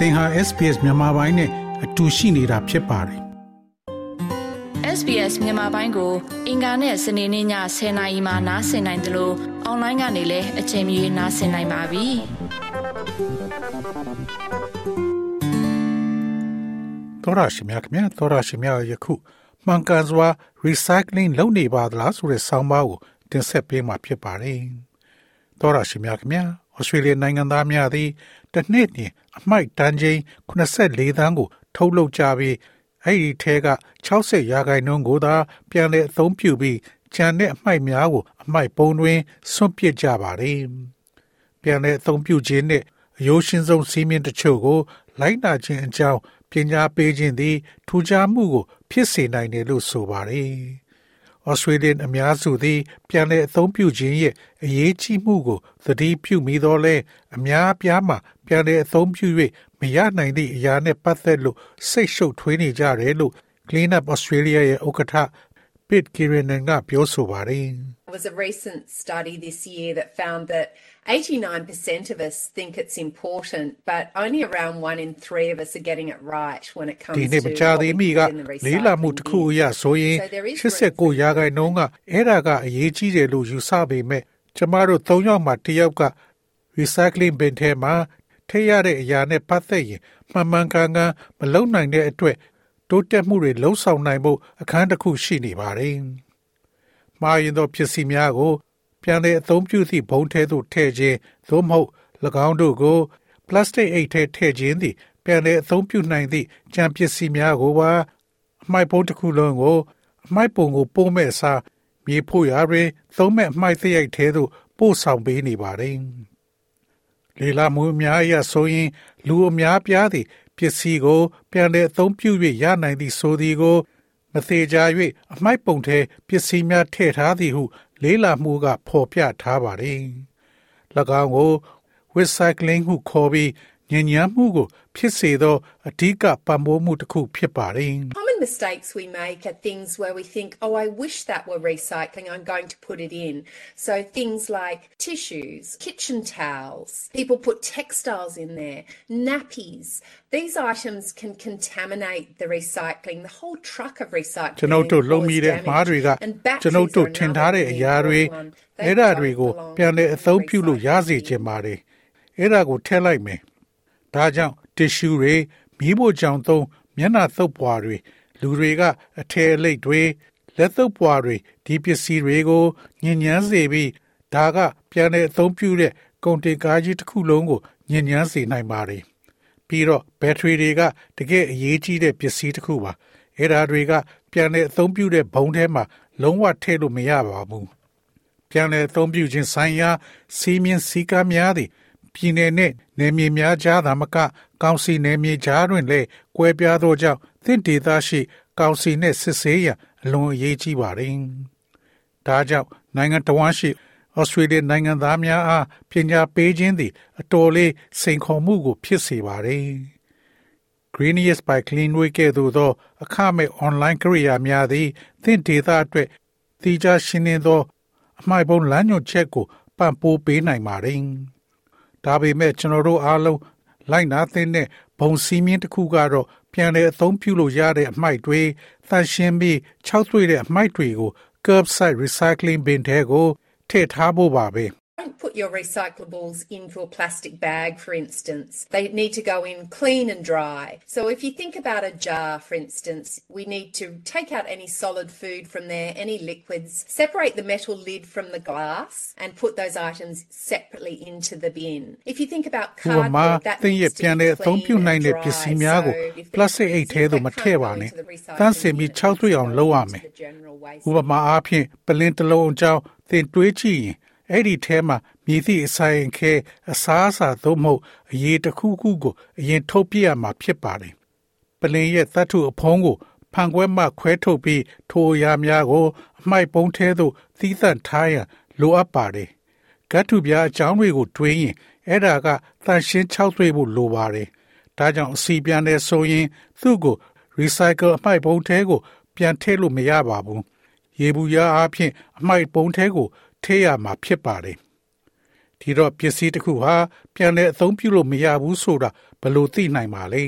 သင်ဟာ SPS မြန်မာပိုင်းနဲ့အတူရှိနေတာဖြစ်ပါတယ် SBS မြန်မာပိုင်းကို အင်ကာနဲ့စနေနေ့ည10:00နာရီမှနားဆင်နိုင်တယ်လို့အွန်လိုင်းကနေလည်းအချိန်မီနားဆင်နိုင်ပါပြီ။သောရရှိမြခင်သောရရှိမြယခုမှန်ကန်စွာ recycling လုပ်နေပါသလားဆိုတဲ့ဆောင်းပါးကိုတင်ဆက်ပေးမှာဖြစ်ပါတယ်။ သောရရှိမြခင်ဩစတြေးလျနိုင်ငံသားများသည်တစ်နှစ်တွင်အမိုက်တန်းချင်း84သန်းကို ထုတ်လုပ်ကြပြီးအဲ့ဒီထဲက60ရာခိုင်နှုန်းကိုသာပြန်လည်အသုံးပြုပြီးကျန်တဲ့အမိုက်များကို အမိုက်ပုံတွင်ဆွန့်ပစ်ကြပါတယ်။ပြန်လည်အသုံးပြုခြင်းနဲ့အယိုးရှင်းဆုံးစီးမြင်တချို့ကို လိုက်နာခြင်းအကြောင်းပညာပေးခြင်းသည်ထူးခြားမှုကို ဖြစ်စေနိုင်တယ်လို့ဆိုပါတယ်။ Australian အများစုသည် ပြန်လည်အသုံးပြုခြင်းရဲ့အရေးကြီးမှုကိုသတိပြုမိတော့လဲအများအပြားမှာပြန်လည်အသုံးပြု၍မရနိုင်သည့်အရာနဲ့ပတ်သက်လို့စိတ်ရှုပ်ထွေးနေကြတယ်လို့ Clean Up Australia ရဲ့ဥက္ကဋ္ဌ Pete Kieran ကပြောဆိုပါတယ်။ There was a recent study this year that found that 89% of us think it's important, but only around one in three of us are getting it right when it comes to ဒီနေ့မချသေးမီကလေးလာမှုတစ်ခုအရဆိုရင်89ရာခိုင်နှုန်းကအဲ့ဒါကအရေးကြီးတယ်လို့ယူဆပေမဲ့ကျမတို့၃ယောက်မှတစ်ယောက်က recycling bin ထဲမှာထည့်ရတဲ့အရာနဲ့ပတ်သက်ရင်မှန်မှန်ကန်ကန်မလုံနိုင်တဲ့အတွက် တိုးတက်မှုတွေလုံဆောင်နိုင်ဖို့အခန်းတစ်ခုရှိနေပါတယ်။မှားရင်သောဖြစ်စီများကို ပြန်လည်အသုံးပြုသည့်ဘုံထဲသို့ထည့်ခြင်းသို့မဟုတ်၎င်းတို့ကို ပလတ်စတစ်အိတ်ထဲထည့်ခြင်းသည်ပြန်လည်အသုံးပြုနိုင်သည့်ကြံပစ္စည်းများကိုပါအမိုက်ပုံးတစ်ခုလုံးကိုအမိုက်ပုံကိုပို့မဲ့စားမြေဖို့ရာတွင်သုံးမဲ့အမိုက်သရိုက်ထဲသို့ပို့ဆောင်ပေးနေပါတယ်။လေလာမှုအများအရဆိုရင် လူအများပြားသည့် ပစ္စည်းကို ပြန်လည်အသုံးပြု၍ရနိုင်သည့်ဆိုသည်ကို မသေးကြ၍အမိုက်ပုံထဲပစ္စည်းများထည့်ထားသည်ဟု လေးလာမှုကဖော်ပြထားပါတယ်။၎င်းကို recycling ဟုခေါ်ပြီး ညဉ့်ညမ်းမှုကိုဖြစ်စေသောအဓိကပံ့ပိုးမှုတစ်ခုဖြစ်ပါတယ်။ Common mistakes we make are things where we think, oh, I wish that were recycling, I'm going to put it in. So things like tissues, kitchen towels, people put textiles in there, nappies. These items can contaminate the recycling, the whole truck of recycling. ကျွန်ုပ်တို့လုံမိတဲ့မှားတွေကကျွန်ုပ်တို့ထင်ထားတဲ့အရာတွေအဲ့ဒါတွေကိုပြန်လည်အသုံးပြုလို့ရစေချင်ပါတယ်အဲ့ဒါကိုထည့်လိုက်မယ် ဒါကြောင့်တ िश ူတွေမီးဖို့ကြောင်သုံးမျက်နှာသုတ်ပွားတွေလူတွေကအထည်အလိတ်တွေလက်သုတ်ပွားတွေဒီပစ္စည်းတွေကိုညဉ့်ညမ်းစေပြီးဒါကပြန်လည်အသုံးပြုတဲ့ကုန်တင်ကားကြီးတစ်ခုလုံးကိုညဉ့်ညမ်းစေနိုင်ပါတယ်ပြီးတော့ဘက်ထရီတွေကတကယ်အရေးကြီးတဲ့ပစ္စည်းတစ်ခုပါအဲ့ဒါတွေကပြန်လည်အသုံးပြုတဲ့ဘုံထဲမှာလုံးဝထည့်လို့မရပါဘူးပြန်လည်အသုံးပြုခြင်းဆိုင်ရာစီးမြင်စည်းကမ်းများသည့် ပြည်내နှင့်နယ်မြေများကြားသာမက ကောင်စီနယ်မြေကြားတွင်လည်းကွဲပြားသောကြောင့်သင့်ဒေသရှိကောင်စီနှင့်စစ်ဆေးရန်အလွန်အရေးကြီးပါတယ်။ဒါကြောင့်နိုင်ငံတော်ဝန်ရှိဩစတြေးလျနိုင်ငံသားများအားပညာပေးခြင်းသည် အတော်လေးစိန်ခေါ်မှုကို ဖြစ်စေပါတယ်။ Greenius by Cleanway ကဲ့သို့သော အခမဲ့ online ကိရိယာများသည်သင့်ဒေသအတွက်သီးခြားရှင်းလင်းသော အမိုက်ပုံလမ်းညွှန်ချက်ကိုပံ့ပိုးပေးနိုင်ပါတယ်။ ဒါပေမဲ့ကျွန်တော်တို့အားလုံးလိုက်နာသင့်တဲ့ဘုံစည်းမျဉ်းတစ်ခုကတော့ပြန်လည်အသုံးပြုလို့ရတဲ့အမိုက်တွေတန်ရှင်းပြီးခြောက်သွေ့တဲ့အမိုက်တွေကို curbside recycling bin ထဲကိုထည့်ထားဖို့ပါပဲ။ Don't put your recyclables into a plastic bag, for instance. They need to go in clean and dry. So if you think about a jar, for instance, we need to take out any solid food from there, any liquids, separate the metal lid from the glass, and put those items separately into the bin. If you think about cardboard, that needs to be clean and dry. So if ပလတ်စတစ်အိတ်ထဲသို့မထည့်ပါနဲ့။တန်းစင်ပြီး၆သွေးအောင်လုပ်ရမယ်။ဥပမာအားဖြင့်ပလင်းတစ်လုံးအကြောင်းသင်တွေးကြည့်ရင် အဲ့ဒီထဲမှာမြည်သည့်အဆိုင်ခဲအစားအစာသို့မဟုတ်အရေးတစ်ခုခုကိုအရင်ထုတ်ပြရမှာဖြစ်ပါတယ်။ပလင်ရဲ့သတ္ထုအဖုံးကိုဖန်ခွဲမှခွဲထုတ်ပြီးထိုအရာများကိုအမိုက်ပုံးထဲသို့သီးသန့်ထားရန်လိုအပ်ပါတယ်။ဂတ်ထုပြားအကြောင်းတွေကိုတွေးရင်အဲ့ဒါကတန်ရှင်း၆သွေးဖို့လိုပါတယ်။ဒါကြောင့်အစီပြန်တဲ့ဆိုရင်သူ့ကို recycle အမိုက်ပုံးထဲကို ပြန်ထည့်လို့မရပါဘူး။ရေဘူးရအားဖြင့်အမိုက်ပုံးထဲကို ထည့်ရမှာဖြစ်ပါတယ်။ဒီတော့ပစ္စည်းတစ်ခုဟာပြန်လည်အသုံးပြုလို့မရဘူးဆိုတာဘယ်လိုသိနိုင်ပါလဲ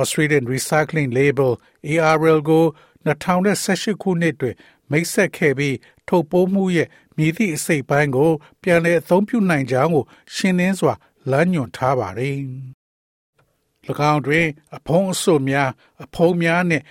Australian Recycling Label ARL ကို2018ခုနှစ်တွင်မိတ်ဆက်ခဲ့ပြီးထုတ်ပိုးမှုရဲ့မြည်သည့်အစိတ်ပိုင်းကို ပြန်လည်အသုံးပြုနိုင်ကြောင်းကို ရှင်းလင်းစွာလမ်းညွှန်ထားပါတယ်။၎င်းတွင် အဖုံးအစွပ်များအဖုံးများနှင့်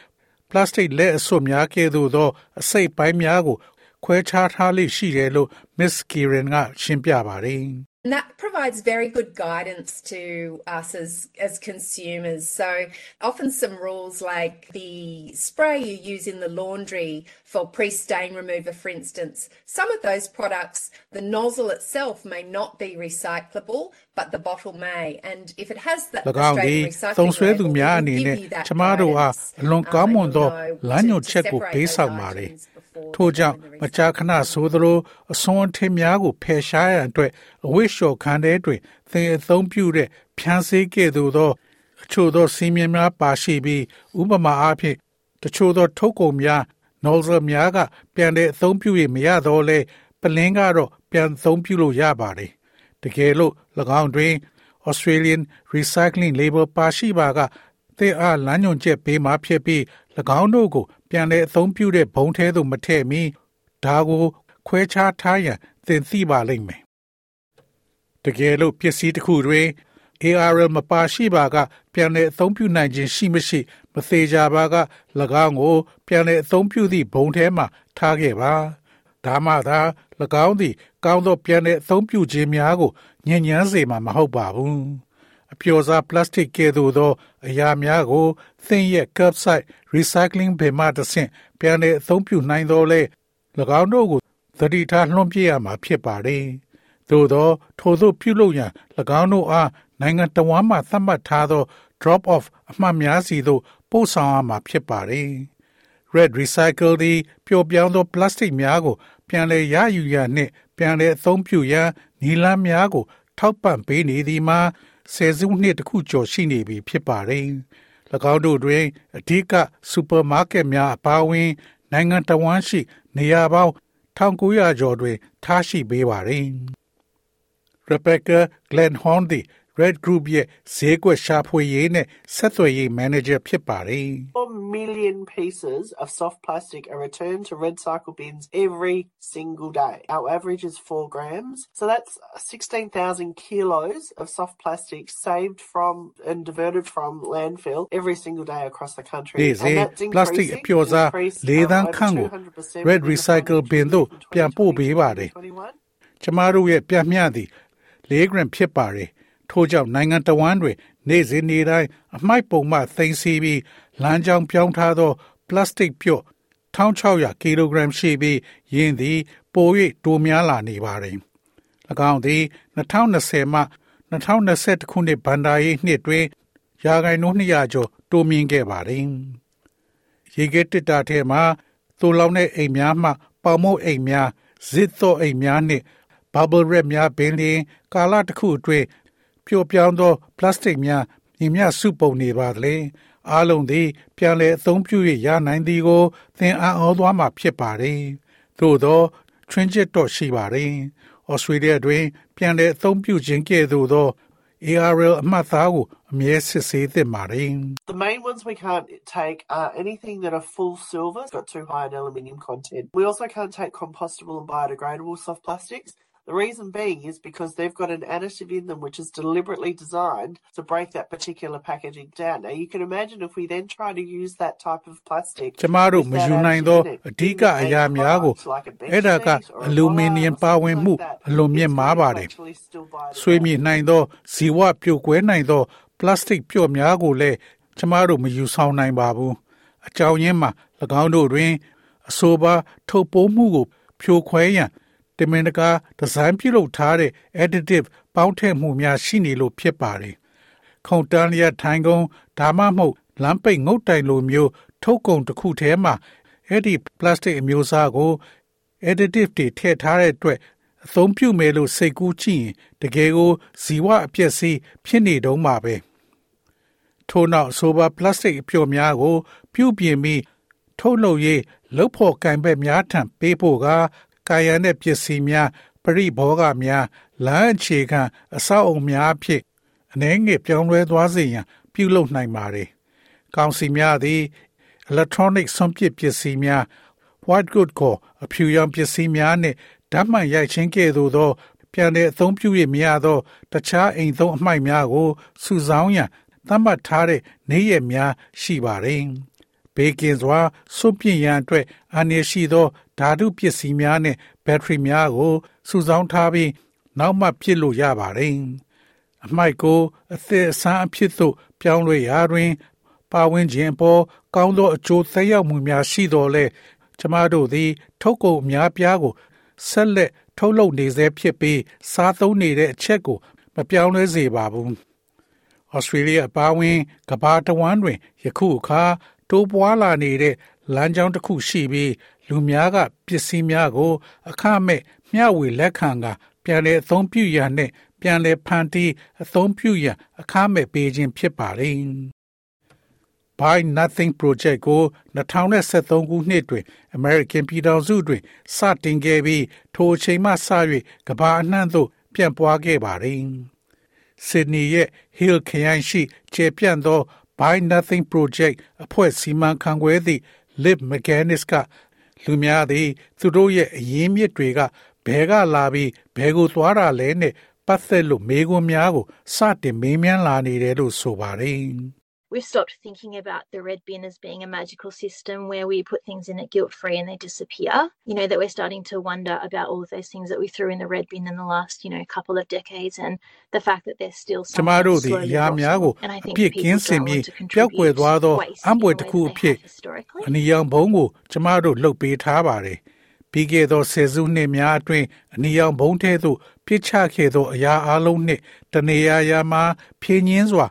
ပလတ်စတစ်လက်အစွပ်များကဲ့သို့သော အစိတ်ပိုင်းများကို ခွဲခြားထားလေ့ရှိတယ်လို့ Miss Kieran ကရှင်းပြပါတယ်။ And that provides very good guidance to us as, as consumers. So often some rules like the spray you use in the laundry for pre-stain remover, for instance, some of those products, the nozzle itself may not be recyclable, but the bottle may. And if it has that Australian recycling label, it will give you that guidance, um, and know to, to separate those items ထို့ကြောင့်မကြာခဏဆိုသလိုအစွန်းထင်းများကိုဖယ်ရှားရန်အတွက်အဝိလျှော်ခန်းထဲတွင်သင်အသုံးပြုတဲ့ဖြန်းစေးကဲ့သို့သောအချို့သောစီးမြင်များပါရှိပြီးဥပမာအားဖြင့်တချို့သောထုတ်ကုန်များ nozzle များကပြန်တဲ့အသုံးပြုရမရတော့လဲပလင်းကတော့ပြန်သုံးပြုလို့ရပါတယ်တကယ်လို့၎င်းတွင် Australian Recycling Label ပါရှိပါကသင်အားလမ်းညွှန်ချက်ပေးမှဖြစ်ပြီး၎ င်းတို့ကိုပြန်လည်အသုံးပြုတဲ့ဘုံထဲသို့မထည့်မီဒါကိုခွဲခြားထားရန်သင်သိပါလိမ့်မယ်တကယ်လို့ပစ္စည်းတစ်ခုတွင် ARL မပါရှိပါက ပြန်လည်အသုံးပြုနိုင်ခြင်းရှိမရှိ မသေးကြပါက၎င်းကို ပြန်လည်အသုံးပြုသည့်ဘုံထဲမှထားခဲ့ပါဒါမှသာ၎င်းသည် ကောင်းသောပြန်လည်အသုံးပြုခြင်းများကိုညဉ့်ညမ်းစေမှာမဟုတ်ပါဘူး အပျော်စားပလတ်စတစ်ကဲ့သို့သော အရာများကိုသင်ရဲ့ curbside recycling bin မှတစ်ဆင့်ပြန်လည်အသုံးပြုနိုင်သောလေ၎င်းတို့ကိုသတိထားလွှင့်ပြရမှာဖြစ်ပါတယ်။သို့သော ထိုသို့ပြုလုပ်ရန်၎င်းတို့အားနိုင်ငံတော်ဝန်မှသတ်မှတ်ထားသော drop off အမှတ်များစီသို့ပို့ဆောင်ရမှာဖြစ်ပါတယ်။ Red Recycle သည်ပျော်ပြောင်းသောပလတ်စတစ်များကို ပြန်လည်ရယူရန်နှင့်ပြန်လည်အသုံးပြုရန်နည်းလမ်းများကို ထောက်ပံ့ပေးနေသည်မှာဆယ်စုနှစ်တခုကျော်ရှိနေပြီဖြစ်ပါတယ်။၎င်းတို့တွင်အဓိကစူပါမားကတ်များအပါအဝင် နိုင်ငံတော်ဝန်ရှိ နေရာပေါင်း1900ကျော်တွင် ထားရှိပေးပါတယ်။ Rebecca Glenhorn သည် Red Group ရဲ့ဈေးကွက်ရှာဖွေရေးနဲ့ဆက်သွယ်ရေး manager ဖြစ်ပါတယ်။ 4 million pieces of soft plastic are returned to red cycle bins every single day. Our average is 4 grams. So that's 16,000 kilos of soft plastic saved from and diverted from landfill every single day across the country. and that's plastic အပျော်စားလေးသန်းခန့်ကို red recycle bin သို့ပြန်ပို့ပေးပါတယ်။ကျမတို့ရဲ့ပြမျှသည်4 gram ဖြစ်ပါတယ်။ ထို့ကြောင့်နိုင်ငံတော်ဝန်တွင် နေ့စဉ်နေ့တိုင်းအမိုက်ပုံမှသိမ်းဆည်းပြီးလမ်းကြောင်းပြောင်းထားသော ပလတ်စတစ်ပြုတ်1600ကီလိုဂရမ်ရှိပြီးယင်းသည် ပို၍တိုးများလာနေပါတယ်။၎င်းသည်2020မှ2021ခုနှစ်ဗန်ဒါရေးနှစ်တွင်ရာဂိုင်နှုန်း200ကျော်တိုးမြင့်ခဲ့ပါတယ်။ရေခဲတစ်တာထဲမှာသို့လောင်တဲ့အိမ်များမှပေါမုတ်အိမ်များဇစ်သောအိမ်များနှင့် bubble wrap များပင်လျင်ကာလတစ်ခုအတွင်း ပျော့ပြောင်းသောပလတ်စတစ်များညီမျှစုပုံနေပါသလဲအားလုံးသည် ပြန်လည်အသုံးပြု၍ရနိုင်သည်ကို သင်အံ့ဩသွားမှာဖြစ်ပါတယ်သို့သောထွင်းချက်တော့ရှိပါတယ်ဩစတြေးလျတွင် ပြန်လည်အသုံးပြုခြင်းကဲ့သို့သော ARL အမှတ်သားကိုအမြဲစစ်ဆေးသင့်ပါတယ် The main ones we can't take are anything that are full silver, got too high an aluminium content. We also can't take compostable and biodegradable soft plastics. The reason being is because they've got an additive in them which is deliberately designed to break that particular packaging down. Now you can imagine if we then try to use that type of plastic ကျမတို့မယူနိုင်သောအဓိကအရာများကိုအဲ့ဒါကအလူမီနီယံပါဝင်မှုအလွန်မြင့်မားပါတယ်။ဆွေးမြေ့နိုင်သောဇီဝပြိုကွဲနိုင်သောပလတ်စတစ်ပြော့များကိုလည်းကျမတို့မယူဆောင်နိုင်ပါဘူး။အကြောင်းရင်းမှာ၎င်းတို့တွင်အဆိုပါထုတ်ပိုးမှုကိုဖြိုခွဲရန် တမင်တကာဒီဇိုင်းပြုလုပ်ထားတဲ့ additive ပေါင်းထည့်မှုများရှိနေလို့ဖြစ်ပါတယ်။ခုံတန်းလျက်ထိုင်ကုန်ဒါမှမဟုတ်လမ်းပိတ်ငုတ်တိုင်လိုမျိုးထုတ်ကုန်တစ်ခုထဲမှာအဲ့ဒီ plastic အမျိုးအစားကို additive တွေထည့်ထားတဲ့အတွက်အသုံးပြုမယ်လို့စိတ်ကူးကြည့်ရင်တကယ်ကိုဇီဝအပြည့်စည်ဖြစ်နေတုံးပါပဲ။ထို့နောက်ဆိုပါပလတ်စတစ်အပျော်များကို ပြုပြင်ပြီးထုတ်လုပ်ရေးလုပ်ဖို့ကံဘက်များထံပေးဖို့က ကာယနဲ့ပစ္စည်းများပရိဘောဂများလမ်းအခြေခံအဆောက်အုံများအဖြစ်အနေငယ်ပြောင်းလဲသွားစေရန်ပြုလုပ်နိုင်ပါတယ်။ကောင်စီများသည် electronic ဆုံးဖြတ်ပစ္စည်းများ white good ကိုအဖြူရောင်ပစ္စည်းများနှင့်ဓာတ်မှန်ရိုက်ချင်းကဲ့သို့သော ပြန်လည်အသုံးပြုရမရသော တခြားအိမ်သုံးအမိုက်များကိုစုဆောင်းရန်သတ်မှတ်ထားတဲ့နေ့ရက်များရှိပါတယ်။ဘေကင်စွာစွန့်ပစ်ရန်အတွက်အန္တရာယ်ရှိသော ဓာတုပစ္စည်းများနဲ့ဘက်ထရီများကိုစုဆောင်းထားပြီးနောက်မှပြစ်လို့ရပါတယ်။အမိုက်ကိုအသက်အဆန်းအဖြစ်သို့ပြောင်းလဲရာတွင် ပါဝင်ခြင်းပေါ်ကောင်းသောအကျိုးသက်ရောက်မှုများရှိတော်လဲကျမတို့သည် ထုတ်ကုန်အများပြားကိုဆက်လက်ထုတ်လုပ်နေစေဖြစ်ပြီးစားသုံးနေတဲ့အချက်ကို မပြောင်းလဲစေပါဘူး။ဩစတြေးလျအပါအဝင်ကမ္ဘာတဝန်းတွင်ယခုအခါတိုးပွားလာနေတဲ့ လမ်းကြောင်းတစ်ခုရှိပြီးလူများကပစ္စည်းများကို အခမဲ့မျှဝေလက်ခံကပြန်လည်အသုံးပြုရန်နဲ့ပြန်လည်ဖန်တီးအသုံးပြုရန်အခမဲ့ပေးခြင်းဖြစ်ပါတယ်။ Buy Nothing Project ကို2023ခုနှစ်တွင် American ပြည်ထောင်စုတွင်စတင်ခဲ့ပြီးထိုအချိန်မှစ၍ကမ္ဘာအနှံ့သို့ပြန့်ပွားခဲ့ပါတယ်။ Sydney ရဲ့ Hill ခရိုင်ရှိကျေပြန့်သော Buy Nothing Project အဖွဲ့စီမံခန့်ခွဲသည့် Liv McGinnis ကလူများသည် သူတို့ရဲ့အရင်းမြစ်တွေကဘဲကလာပြီးဘဲကိုသွားတာလဲနဲ့ပတ်သက်လို့မေးခွန်းများကိုစတင်မေးမြန်းလာနေတယ်လို့ဆိုပါတယ်။ we've stopped thinking about the red bin as being a magical system where we put things in it guilt free and they disappear. You know, that we're starting to wonder about all of those things that we threw in the red bin in the last, you know, couple of decades and the fact that they're still ကျမတို့သည်အရာများကိုအပြစ်ကင်းစင်ပြီးပျောက်ကွယ်သွားသောအံပွေတစ်ခုအဖြစ်အနီရောင်ဘုံကိုကျမတို့လှုပ်ပေးထားပါတယ်။ပြီးခဲ့သောဆယ်စုနှစ်များအတွင်းအနီရောင်ဘုံထဲသို့ပြစ်ချခဲ့သောအရာအလုံးနှင့်တနေရာရာမှာဖြင်းညင်းစွာ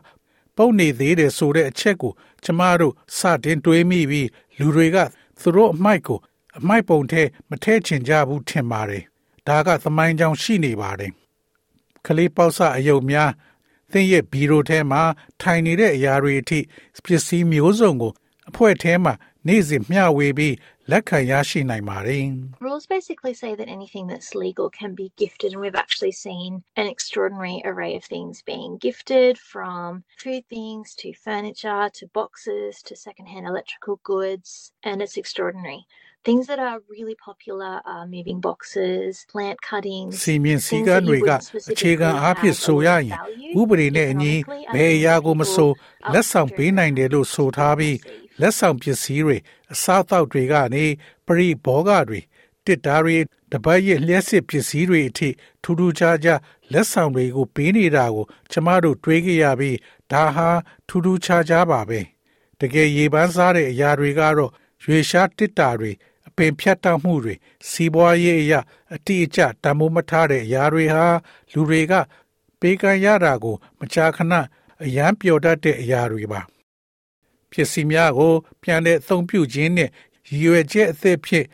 ပုတ်နေသေးတယ်ဆိုတဲ့အချက်ကို ကျမတို့စတင်တွေးမိပြီးလူတွေကသူတို့အမိုက်ကို အမိုက်ပုံထဲမထဲချင်ကြဘူးထင်ပါတယ်။ဒါကသမိုင်းကြောင်ရှိနေပါတယ်။ကလေးပေါက်စအယုတ်များသင်ရဲ့ဘီရိုထဲမှာထိုင်နေတဲ့အရာတွေအထိပစ္စည်းမျိုးစုံကို အဖွဲ့ထဲမှာနေ့စဉ်မျှဝေပြီး လက်ခံရရှိနိုင်ပါတယ် Rules basically say that anything that's legal can be gifted and we've actually seen an extraordinary array of things being gifted from food things to furniture to boxes to secondhand electrical goods and it's extraordinary Things that are really popular are moving boxes, plant cuttings. စီမင်းစည်းကမ်းတွေကအခြေခံအားဖြင့်ဆိုရရင်ဥပဒေနဲ့အညီဘယ်အရာကိုမဆိုလက်ဆောင်ပေးနိုင်တယ်လို့ဆိုထားပြီး လက်ဆောင်ပစ္စည်းတွေအစားအသောက်တွေကနေပရိဘောဂတွေတစ်တာတွေတပတ်ရဲ့လျှက်စစ်ပစ္စည်းတွေအထိထူးထူးခြားခြားလက်ဆောင်တွေကိုပေးနေတာကိုကျမတို့တွေးကြရပြီးဒါဟာထူးထူးခြားခြားပါပဲတကယ်ရေပန်းစားတဲ့အရာတွေကတော့ရွေရှားတစ်တာတွေအပင်ဖြတ်တောက်မှုတွေစီးပွားရေးအရာအတိအကျတမိုးမထားတဲ့အရာတွေဟာလူတွေက ပေးကမ်းရတာကို မကြာခဏအယမ်းပျော်တတ်တဲ့အရာတွေပါ ပစ္စည်းများကို ပြန်လည်အသုံးပြုခြင်းနှင့်ရည်ရွယ်ချက်အသစ်ဖြင့်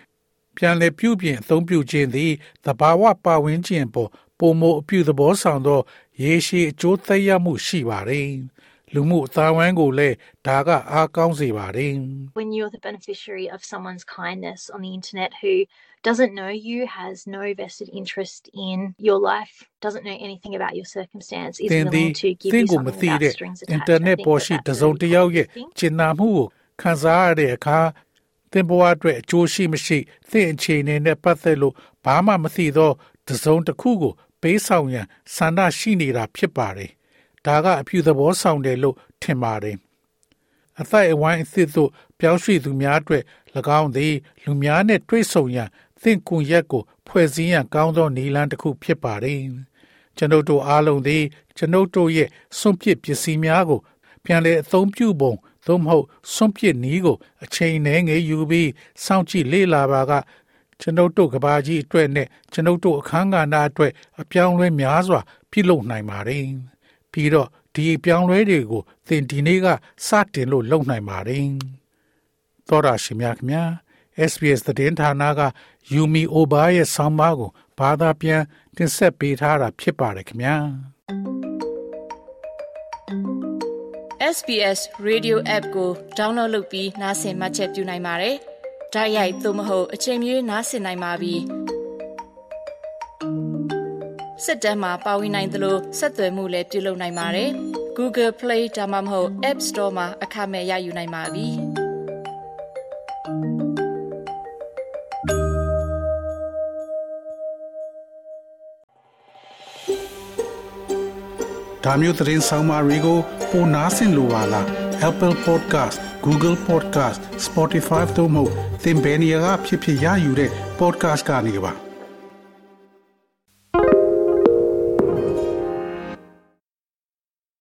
ပြန်လည်ပြုပြင်အသုံးပြုခြင်းသည်သဘာဝပတ်ဝန်းကျင်ပေါ်ပုံမအပြုသဘောဆောင်သော ရေရှည်အကျိုးသက်ရောက်မှုရှိပါတယ်။ လူမှုအသားဝိုင်းကိုလည်းဒါကအားကောင်းစေပါတယ်။ When you're the beneficiary of someone's kindness on the internet who doesn't know you, has no vested interest in your life, doesn't know anything about your circumstance, is willing to give you something without strings attached. internet ပေါ်ရှိတစုံတစ်ယောက်ရဲ့ကျင်နာမှုကိုခံစားရတဲ့အခါသင်ဘဝအတွက်အကျိုးရှိမရှိသင်အခြေအနေနဲ့ပတ်သက်လို့ဘာမှမသိသောတစုံတစ်ခုကိုပေးဆောင်ရန်ဆန္ဒရှိနေတာဖြစ်ပါတယ်။ ဒါကအပြုသဘောဆောင်တယ်လို့ထင်ပါတယ်။အသက်အဝိုင်းအသစ်သို့ပြောင်းရွှေ့သူများအတွက်၎င်းသည် လူများနှင့်တွေ့ဆုံရန်သင်ကွန်ရက်ကို ဖွဲ့စည်းရန်ကောင်းသောနည်းလမ်းတစ်ခုဖြစ်ပါတယ်။ကျွန်ုပ်တို့အားလုံးသည်ကျွန်ုပ်တို့ရဲ့စွန့်ပစ်ပစ္စည်းများကို ပြန်လည်အသုံးပြုပုံသို့မဟုတ်စွန့်ပစ်နည်းကို အချိန်နဲ့ငယ်ယူပြီးစောင့်ကြည့်လေ့လာပါကကျွန်ုပ်တို့ကဘာကြီးအတွက်နဲ့ကျွန်ုပ်တို့အခမ်းကဏ္ဍအတွက်အပြောင်းလဲများစွာပြုလုပ်နိုင်ပါတယ်။ ပြီးတော့ဒီအပြောင်းလဲတွေကိုသင်ဒီနေ့ကစတင်လို့လုပ်နိုင်ပါတယ်။သောရရှိမြခင်များ SBS သတင်းဌာနက Yumi Oba ရဲ့ဆောင်းပါးကိုဘာသာပြန်တင်ဆက်ပေးထားတာဖြစ်ပါတယ်ခင်ဗျာ SBS Radio App ကို download လုပ်ပြီးနားဆင်မှတ်ချက်ပြုနိုင်ပါတယ်။ဒါရိုက်သို့မဟုတ်အချိန်မီနားဆင်နိုင်ပါပြီ။ စစ်တမ်းမှာပါဝင်နိုင်သလိုဆက်သွယ်မှုလည်းပြုလုပ်နိုင်ပါတယ်။ Google Play ဒါမှမဟုတ် App Store မှာအခမဲ့ရယူနိုင်ပါပြီ။ဒါမျိုးသတင်းဆောင်မတွေကိုပိုနားဆင်လိုပါလား Apple Podcast Google Podcast Spotify တို့မှာသင်ပင်ရာဖြစ်ဖြစ်ရယူတဲ့ podcast ကနေပါ